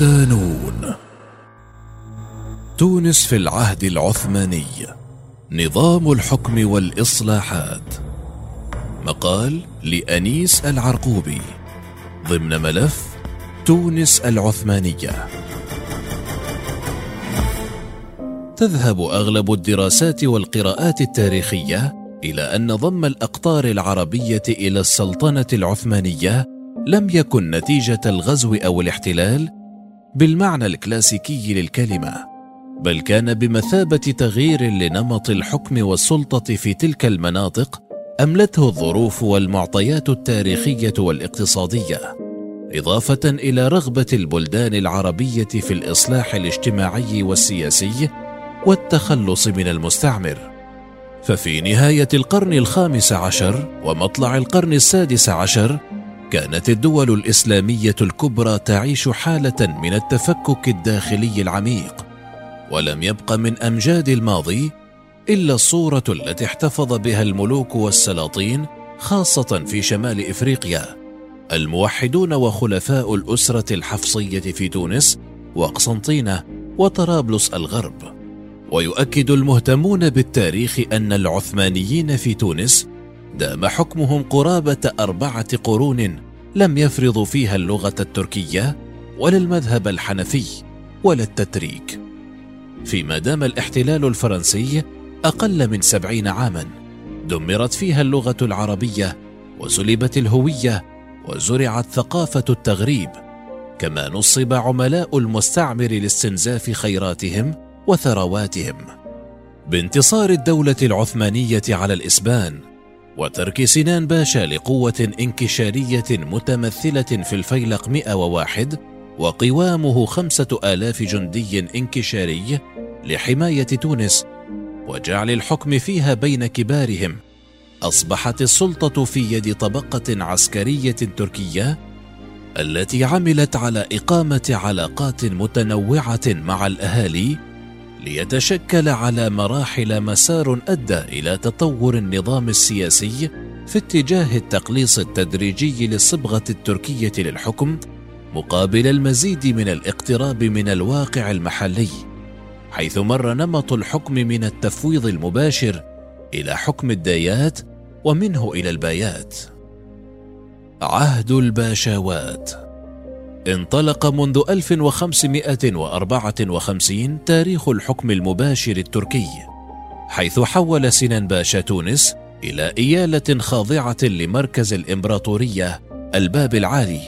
صدانون تونس في العهد العثماني. نظام الحكم والإصلاحات. مقال لأنيس العرقوبي. ضمن ملف تونس العثمانية. تذهب أغلب الدراسات والقراءات التاريخية إلى أن ضم الأقطار العربية إلى السلطنة العثمانية لم يكن نتيجة الغزو أو الاحتلال بالمعنى الكلاسيكي للكلمة بل كان بمثابة تغيير لنمط الحكم والسلطة في تلك المناطق أملته الظروف والمعطيات التاريخية والاقتصادية إضافة إلى رغبة البلدان العربية في الإصلاح الاجتماعي والسياسي والتخلص من المستعمر. ففي نهاية القرن الخامس عشر ومطلع القرن السادس عشر كانت الدول الإسلامية الكبرى تعيش حالة من التفكك الداخلي العميق ولم يبق من أمجاد الماضي إلا الصورة التي احتفظ بها الملوك والسلاطين خاصة في شمال إفريقيا الموحدون وخلفاء الأسرة الحفصية في تونس وقسنطينه وطرابلس الغرب. ويؤكد المهتمون بالتاريخ أن العثمانيين في تونس دام حكمهم قرابة أربعة قرون لم يفرضوا فيها اللغة التركية ولا المذهب الحنفي ولا التتريك. فيما دام الاحتلال الفرنسي أقل من سبعين عاما دمرت فيها اللغة العربية وسلبت الهوية وزرعت ثقافة التغريب كما نصب عملاء المستعمر لاستنزاف خيراتهم وثرواتهم. بانتصار الدولة العثمانية على الإسبان وترك سنان باشا لقوة انكشارية متمثلة في الفيلق 101 وقوامه خمسة آلاف جندي انكشاري لحماية تونس وجعل الحكم فيها بين كبارهم. أصبحت السلطة في يد طبقة عسكرية تركية التي عملت على إقامة علاقات متنوعة مع الأهالي ليتشكل على مراحل مسار أدى إلى تطور النظام السياسي في اتجاه التقليص التدريجي للصبغة التركية للحكم مقابل المزيد من الاقتراب من الواقع المحلي حيث مر نمط الحكم من التفويض المباشر إلى حكم الدايات ومنه إلى البايات عهد الباشاوات انطلق منذ 1554 تاريخ الحكم المباشر التركي حيث حول سنان باشا تونس إلى إيالة خاضعة لمركز الإمبراطورية الباب العالي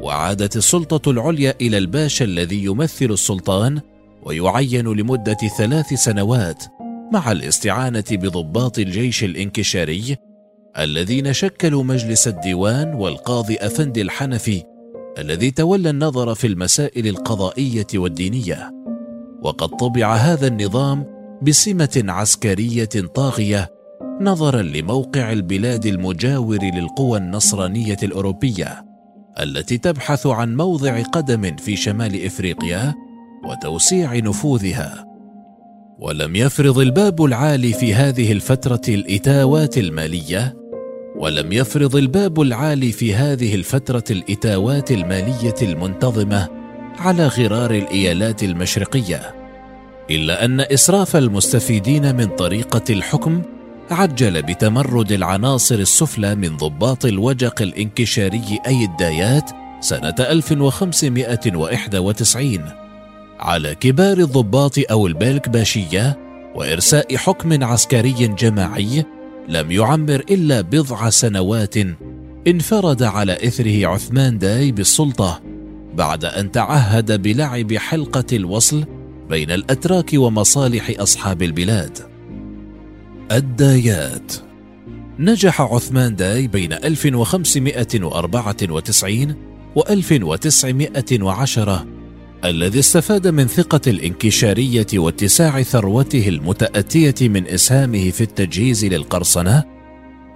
وعادت السلطة العليا إلى الباشا الذي يمثل السلطان ويعين لمدة ثلاث سنوات مع الاستعانة بضباط الجيش الانكشاري الذين شكلوا مجلس الديوان والقاضي أفندي الحنفي الذي تولى النظر في المسائل القضائية والدينية. وقد طبع هذا النظام بسمة عسكرية طاغية نظرا لموقع البلاد المجاور للقوى النصرانية الأوروبية التي تبحث عن موضع قدم في شمال إفريقيا وتوسيع نفوذها. ولم يفرض الباب العالي في هذه الفترة الإتاوات المالية ولم يفرض الباب العالي في هذه الفترة الإتاوات المالية المنتظمة على غرار الإيالات المشرقية إلا أن إسراف المستفيدين من طريقة الحكم عجل بتمرد العناصر السفلى من ضباط الوجق الانكشاري أي الدايات سنة 1591 على كبار الضباط أو البالك باشيه وإرساء حكم عسكري جماعي لم يعمر إلا بضع سنوات انفرد على إثره عثمان داي بالسلطة بعد أن تعهد بلعب حلقة الوصل بين الأتراك ومصالح أصحاب البلاد. الدايات. نجح عثمان داي بين 1594 و 1910 الذي استفاد من ثقة الانكشارية واتساع ثروته المتأتية من إسهامه في التجهيز للقرصنة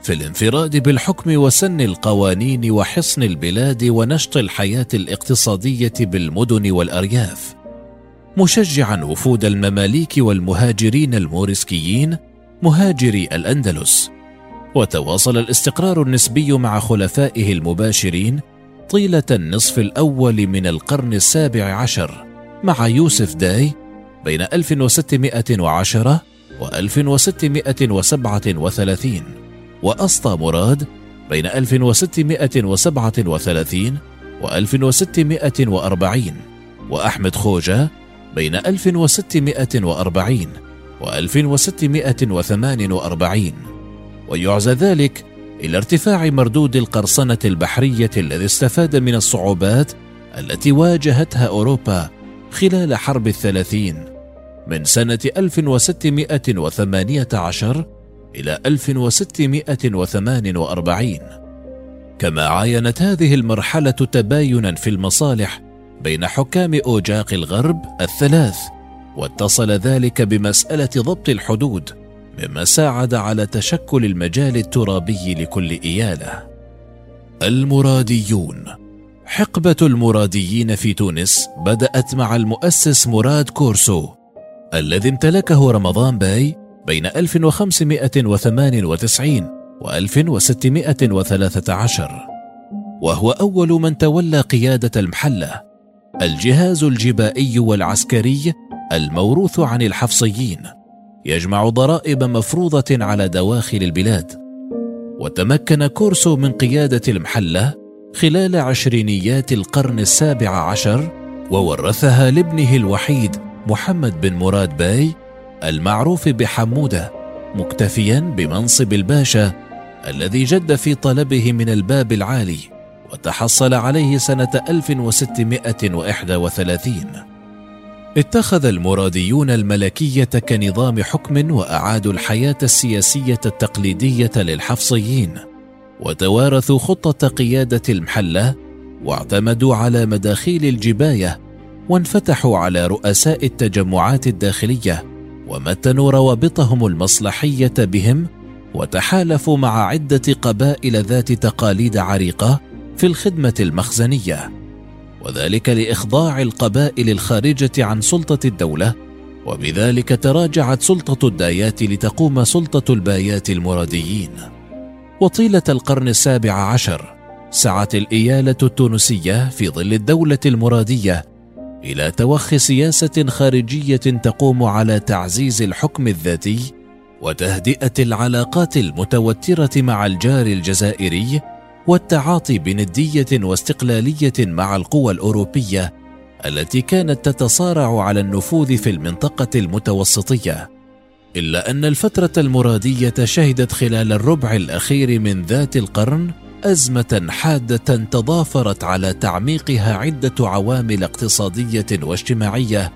في الانفراد بالحكم وسن القوانين وحصن البلاد ونشط الحياة الاقتصادية بالمدن والأرياف مشجعا وفود المماليك والمهاجرين الموريسكيين مهاجري الأندلس وتواصل الاستقرار النسبي مع خلفائه المباشرين طيلة النصف الأول من القرن السابع عشر مع يوسف داي بين 1610 و 1637 وأسطى مراد بين 1637 و 1640 وأحمد خوجة بين 1640 و 1648 ويعزى ذلك إلى ارتفاع مردود القرصنة البحرية الذي استفاد من الصعوبات التي واجهتها أوروبا خلال حرب الثلاثين من سنة 1618 إلى 1648 كما عاينت هذه المرحلة تباينا في المصالح بين حكام أوجاق الغرب الثلاث واتصل ذلك بمسألة ضبط الحدود مما ساعد على تشكل المجال الترابي لكل إيالة. المراديون. حقبة المراديين في تونس بدأت مع المؤسس مراد كورسو الذي امتلكه رمضان باي بين 1598 و 1613 وهو أول من تولى قيادة المحلة الجهاز الجبائي والعسكري الموروث عن الحفصيين. يجمع ضرائب مفروضة على دواخل البلاد. وتمكن كورسو من قيادة المحلة خلال عشرينيات القرن السابع عشر وورثها لابنه الوحيد محمد بن مراد باي المعروف بحمودة مكتفيا بمنصب الباشا الذي جد في طلبه من الباب العالي وتحصل عليه سنة 1631 اتخذ المراديون الملكية كنظام حكم وأعادوا الحياة السياسية التقليدية للحفصيين وتوارثوا خطة قيادة المحلة واعتمدوا على مداخيل الجباية وانفتحوا على رؤساء التجمعات الداخلية ومتنوا روابطهم المصلحية بهم وتحالفوا مع عدة قبائل ذات تقاليد عريقة في الخدمة المخزنية. وذلك لإخضاع القبائل الخارجة عن سلطة الدولة وبذلك تراجعت سلطة الدايات لتقوم سلطة البايات المراديين. وطيلة القرن السابع عشر سعت الإيالة التونسية في ظل الدولة المرادية إلى توخي سياسة خارجية تقوم على تعزيز الحكم الذاتي وتهدئة العلاقات المتوترة مع الجار الجزائري والتعاطي بندية واستقلالية مع القوى الأوروبية التي كانت تتصارع على النفوذ في المنطقة المتوسطية. إلا أن الفترة المرادية شهدت خلال الربع الأخير من ذات القرن أزمة حادة تضافرت على تعميقها عدة عوامل اقتصادية واجتماعية.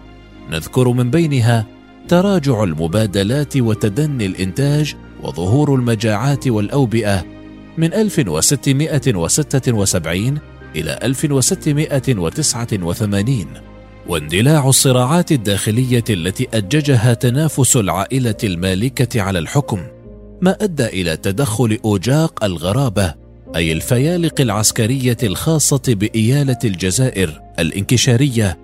نذكر من بينها تراجع المبادلات وتدني الإنتاج وظهور المجاعات والأوبئة من 1676 إلى 1689 واندلاع الصراعات الداخلية التي أججها تنافس العائلة المالكة على الحكم ما أدى إلى تدخل أوجاق الغرابة أي الفيالق العسكرية الخاصة بإيالة الجزائر الانكشارية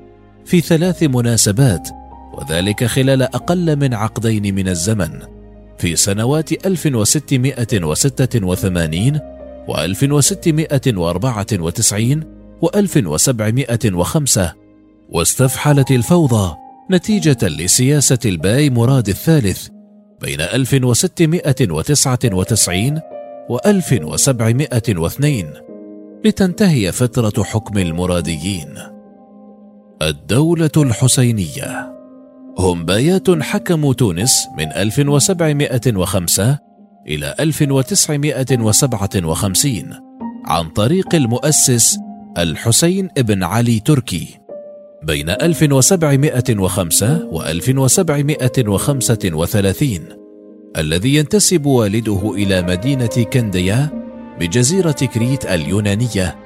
في ثلاث مناسبات وذلك خلال أقل من عقدين من الزمن. في سنوات 1686 و 1694 و 1705 واستفحلت الفوضى نتيجة لسياسة الباي مراد الثالث بين 1699 و 1702 لتنتهي فترة حكم المراديين. الدولة الحسينية هم بايات حكموا تونس من 1705 إلى 1957 عن طريق المؤسس الحسين بن علي تركي. بين 1705 و 1735 الذي ينتسب والده إلى مدينة كنديا بجزيرة كريت اليونانية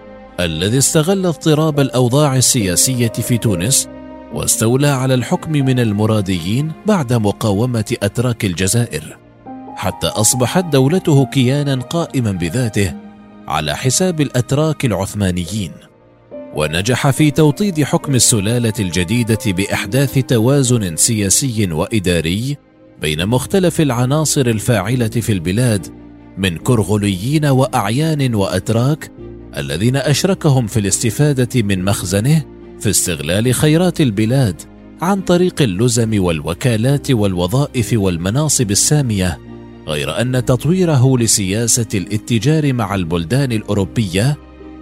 الذي استغل اضطراب الأوضاع السياسية في تونس واستولى على الحكم من المراديين بعد مقاومة أتراك الجزائر حتى أصبحت دولته كيانا قائما بذاته على حساب الأتراك العثمانيين. ونجح في توطيد حكم السلالة الجديدة بإحداث توازن سياسي وإداري بين مختلف العناصر الفاعلة في البلاد من كرغليين وأعيان وأتراك الذين أشركهم في الاستفادة من مخزنه في استغلال خيرات البلاد عن طريق اللزم والوكالات والوظائف والمناصب السامية غير أن تطويره لسياسة الاتجار مع البلدان الأوروبية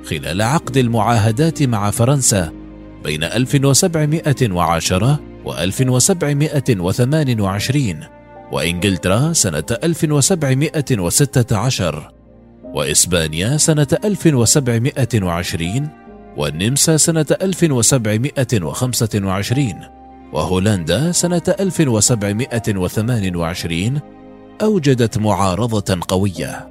خلال عقد المعاهدات مع فرنسا بين 1710 و 1728 وإنجلترا سنة 1716 وإسبانيا سنة 1720 والنمسا سنة 1725 وهولندا سنة 1728 أوجدت معارضة قوية.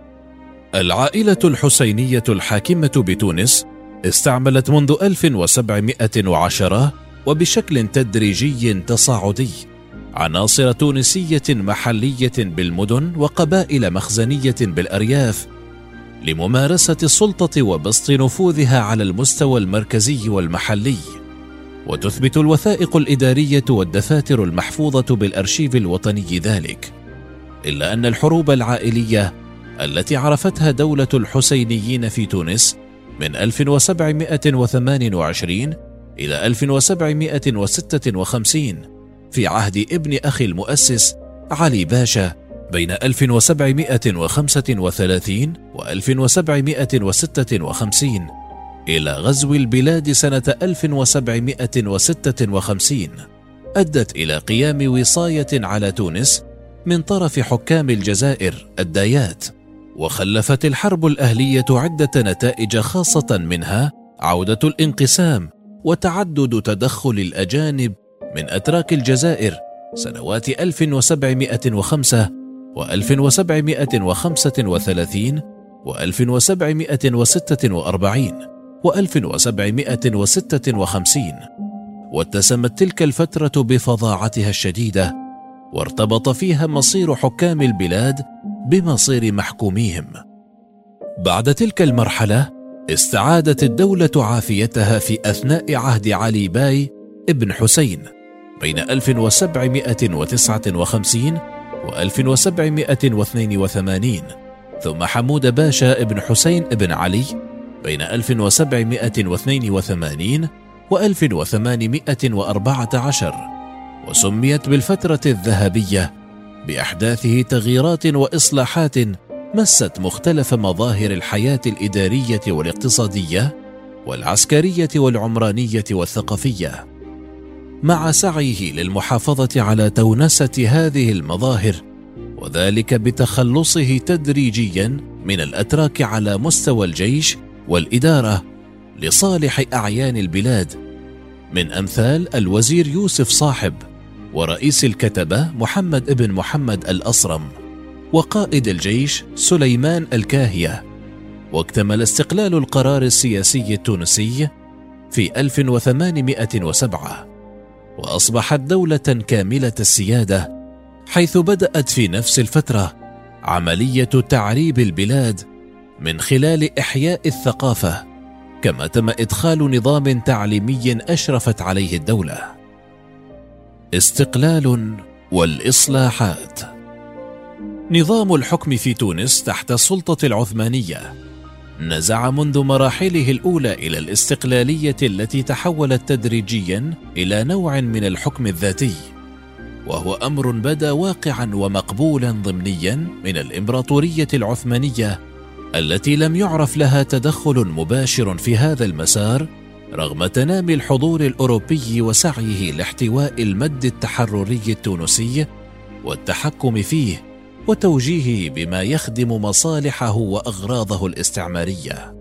العائلة الحسينية الحاكمة بتونس استعملت منذ 1710 وبشكل تدريجي تصاعدي عناصر تونسية محلية بالمدن وقبائل مخزنية بالأرياف لممارسة السلطة وبسط نفوذها على المستوى المركزي والمحلي. وتثبت الوثائق الإدارية والدفاتر المحفوظة بالأرشيف الوطني ذلك. إلا أن الحروب العائلية التي عرفتها دولة الحسينيين في تونس من 1728 إلى 1756 في عهد ابن أخي المؤسس علي باشا بين 1735 و 1756 إلى غزو البلاد سنة 1756 أدت إلى قيام وصاية على تونس من طرف حكام الجزائر الدايات وخلفت الحرب الأهلية عدة نتائج خاصة منها عودة الانقسام وتعدد تدخل الأجانب من أتراك الجزائر سنوات 1705 و 1735 و 1746 و 1756 واتسمت تلك الفترة بفظاعتها الشديدة وارتبط فيها مصير حكام البلاد بمصير محكوميهم. بعد تلك المرحلة استعادت الدولة عافيتها في أثناء عهد علي باي ابن حسين بين 1759 و 1782 ثم حمود باشا ابن حسين ابن علي بين 1782 و 1814 وسميت بالفترة الذهبية بأحداثه تغييرات وإصلاحات مست مختلف مظاهر الحياة الإدارية والاقتصادية والعسكرية والعمرانية والثقافية. مع سعيه للمحافظة على تونسة هذه المظاهر وذلك بتخلصه تدريجيا من الأتراك على مستوى الجيش والإدارة لصالح أعيان البلاد. من أمثال الوزير يوسف صاحب ورئيس الكتبة محمد ابن محمد الأصرم وقائد الجيش سليمان الكاهية. واكتمل استقلال القرار السياسي التونسي في 1807 وأصبحت دولة كاملة السيادة حيث بدأت في نفس الفترة عملية تعريب البلاد من خلال إحياء الثقافة كما تم إدخال نظام تعليمي أشرفت عليه الدولة. استقلال والإصلاحات. نظام الحكم في تونس تحت السلطة العثمانية نزع منذ مراحله الأولى إلى الاستقلالية التي تحولت تدريجيا إلى نوع من الحكم الذاتي وهو أمر بدا واقعا ومقبولا ضمنيا من الإمبراطورية العثمانية التي لم يعرف لها تدخل مباشر في هذا المسار رغم تنامي الحضور الأوروبي وسعيه لاحتواء المد التحرري التونسي والتحكم فيه وتوجيهه بما يخدم مصالحه وأغراضه الاستعمارية.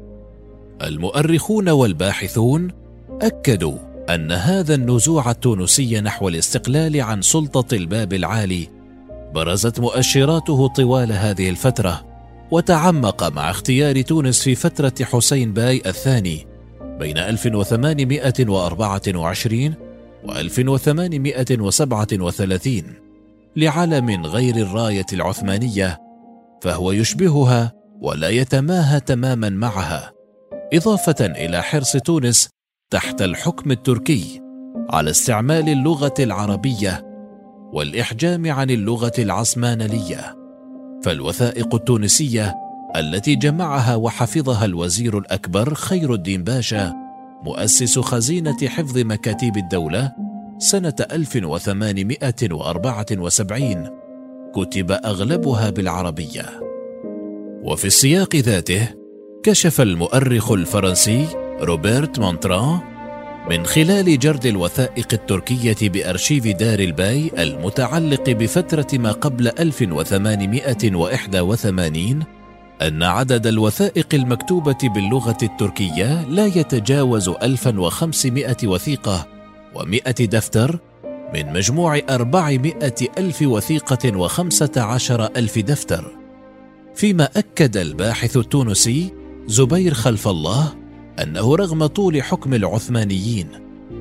المؤرخون والباحثون أكدوا أن هذا النزوع التونسي نحو الاستقلال عن سلطة الباب العالي برزت مؤشراته طوال هذه الفترة وتعمق مع اختيار تونس في فترة حسين باي الثاني بين 1824 و 1837 لعلم غير الراية العثمانية فهو يشبهها ولا يتماهى تماما معها إضافة إلى حرص تونس تحت الحكم التركي على استعمال اللغة العربية والإحجام عن اللغة العثمانية. فالوثائق التونسية التي جمعها وحفظها الوزير الأكبر خير الدين باشا مؤسس خزينة حفظ مكاتيب الدولة سنة 1874 كتب أغلبها بالعربية. وفي السياق ذاته كشف المؤرخ الفرنسي روبير مانتران من خلال جرد الوثائق التركية بأرشيف دار الباي المتعلق بفترة ما قبل 1881 أن عدد الوثائق المكتوبة باللغة التركية لا يتجاوز 1500 وثيقة و100 دفتر من مجموع 400 ألف وثيقة وخمسة عشر ألف دفتر. فيما أكد الباحث التونسي زبير خلف الله أنه رغم طول حكم العثمانيين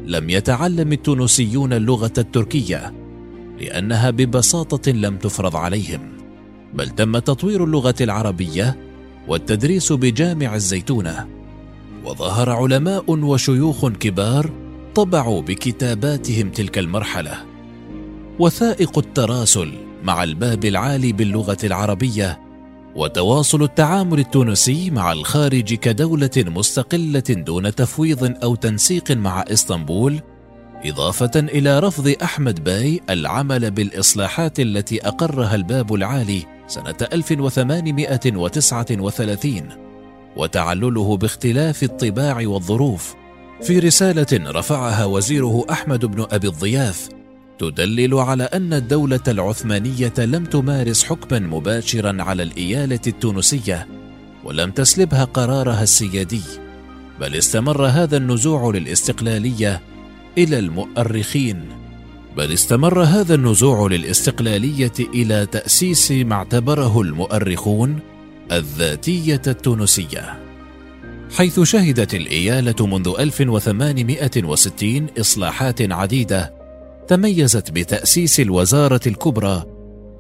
لم يتعلم التونسيون اللغة التركية لأنها ببساطة لم تفرض عليهم بل تم تطوير اللغة العربية والتدريس بجامع الزيتونة. وظهر علماء وشيوخ كبار طبعوا بكتاباتهم تلك المرحلة. وثائق التراسل مع الباب العالي باللغة العربية وتواصل التعامل التونسي مع الخارج كدولة مستقلة دون تفويض أو تنسيق مع إسطنبول إضافة إلى رفض أحمد باي العمل بالإصلاحات التي أقرها الباب العالي سنة 1839 وتعلله باختلاف الطباع والظروف. في رسالة رفعها وزيره أحمد بن أبي الضياف تدلل على أن الدولة العثمانية لم تمارس حكما مباشرا على الإيالة التونسية ولم تسلبها قرارها السيادي بل استمر هذا النزوع للاستقلالية إلى المؤرخين. بل استمر هذا النزوع للاستقلالية إلى تأسيس ما اعتبره المؤرخون الذاتية التونسية. حيث شهدت الإيالة منذ 1860 إصلاحات عديدة تميزت بتأسيس الوزارة الكبرى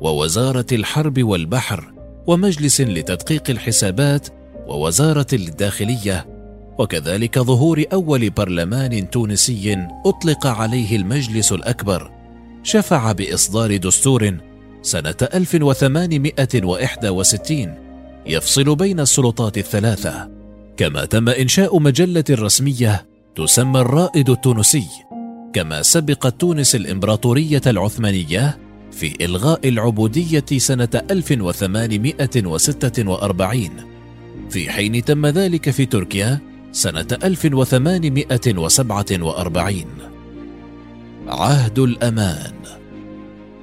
ووزارة الحرب والبحر ومجلس لتدقيق الحسابات ووزارة الداخلية وكذلك ظهور أول برلمان تونسي أطلق عليه المجلس الأكبر شفع بإصدار دستور سنة 1861 يفصل بين السلطات الثلاثة. كما تم إنشاء مجلة رسمية تسمى الرائد التونسي كما سبقت تونس الإمبراطورية العثمانية في إلغاء العبودية سنة 1846 في حين تم ذلك في تركيا سنة 1847 عهد الأمان.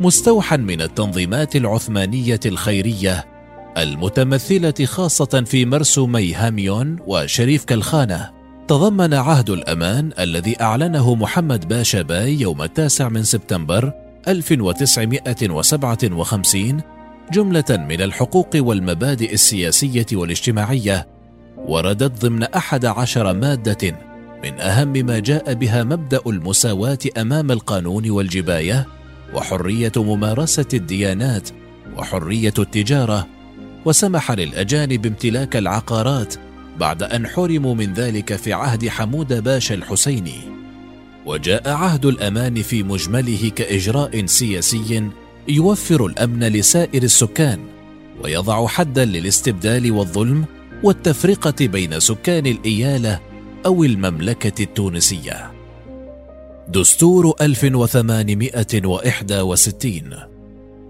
مستوحى من التنظيمات العثمانية الخيرية المتمثلة خاصة في مرسومي هاميون وشريف كالخانة تضمن عهد الأمان الذي أعلنه محمد باشا باي يوم التاسع من سبتمبر 1957 جملة من الحقوق والمبادئ السياسية والاجتماعية وردت ضمن أحد عشر مادة من أهم ما جاء بها مبدأ المساواة أمام القانون والجباية وحرية ممارسة الديانات وحرية التجارة وسمح للأجانب امتلاك العقارات بعد أن حرموا من ذلك في عهد حمود باشا الحسيني وجاء عهد الأمان في مجمله كإجراء سياسي يوفر الأمن لسائر السكان ويضع حدا للاستبدال والظلم والتفرقة بين سكان الإيالة أو المملكة التونسية. دستور 1861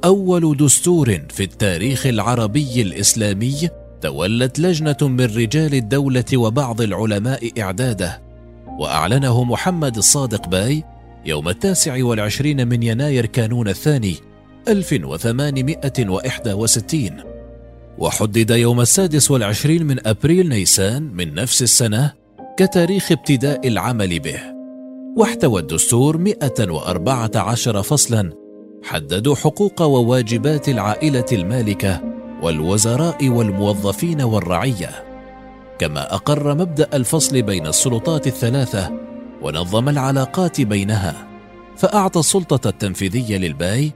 أول دستور في التاريخ العربي الإسلامي تولت لجنة من رجال الدولة وبعض العلماء إعداده وأعلنه محمد الصادق باي يوم التاسع والعشرين من يناير كانون الثاني 1861 وحدد يوم السادس والعشرين من أبريل نيسان من نفس السنة كتاريخ ابتداء العمل به. واحتوى الدستور 114 فصلا حددوا حقوق وواجبات العائلة المالكة والوزراء والموظفين والرعية. كما أقر مبدأ الفصل بين السلطات الثلاثة ونظم العلاقات بينها فأعطى السلطة التنفيذية للباي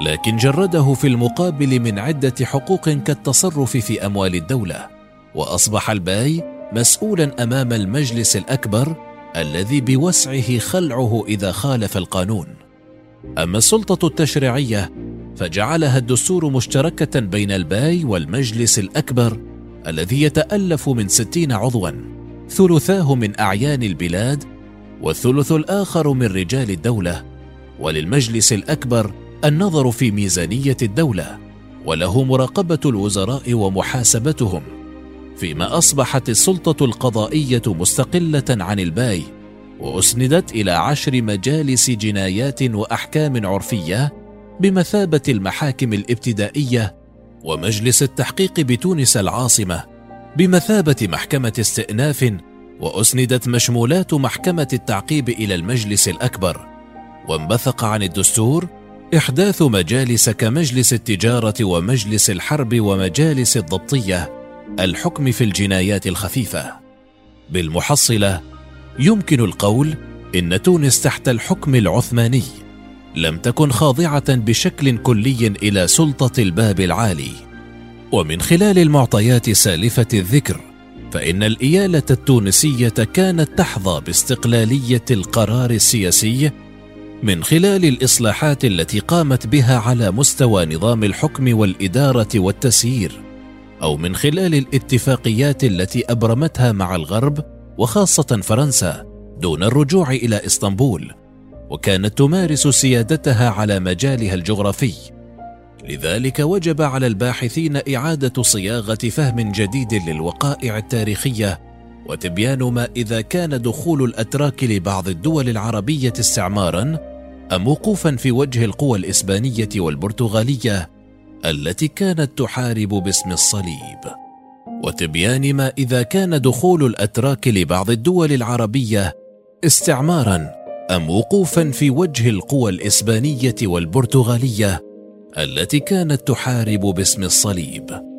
لكن جرده في المقابل من عدة حقوق كالتصرف في أموال الدولة وأصبح الباي مسؤولا أمام المجلس الأكبر الذي بوسعه خلعه إذا خالف القانون. أما السلطة التشريعية فجعلها الدستور مشتركة بين الباي والمجلس الأكبر الذي يتألف من ستين عضوا ثلثاه من أعيان البلاد والثلث الآخر من رجال الدولة. وللمجلس الأكبر النظر في ميزانية الدولة وله مراقبة الوزراء ومحاسبتهم. فيما أصبحت السلطة القضائية مستقلة عن الباي وأسندت إلى عشر مجالس جنايات وأحكام عرفية بمثابة المحاكم الابتدائية ومجلس التحقيق بتونس العاصمة بمثابة محكمة استئناف وأسندت مشمولات محكمة التعقيب إلى المجلس الأكبر. وانبثق عن الدستور إحداث مجالس كمجلس التجارة ومجلس الحرب ومجالس الضبطية الحكم في الجنايات الخفيفة. بالمحصلة يمكن القول إن تونس تحت الحكم العثماني لم تكن خاضعة بشكل كلي إلى سلطة الباب العالي. ومن خلال المعطيات سالفة الذكر فإن الإيالة التونسية كانت تحظى باستقلالية القرار السياسي من خلال الإصلاحات التي قامت بها على مستوى نظام الحكم والإدارة والتسيير أو من خلال الاتفاقيات التي أبرمتها مع الغرب وخاصة فرنسا دون الرجوع إلى إسطنبول وكانت تمارس سيادتها على مجالها الجغرافي. لذلك وجب على الباحثين إعادة صياغة فهم جديد للوقائع التاريخية وتبيان ما إذا كان دخول الأتراك لبعض الدول العربية استعمارا أم وقوفا في وجه القوى الإسبانية والبرتغالية التي كانت تحارب باسم الصليب. وتبيان ما إذا كان دخول الأتراك لبعض الدول العربية استعمارا أم وقوفا في وجه القوى الإسبانية والبرتغالية التي كانت تحارب باسم الصليب.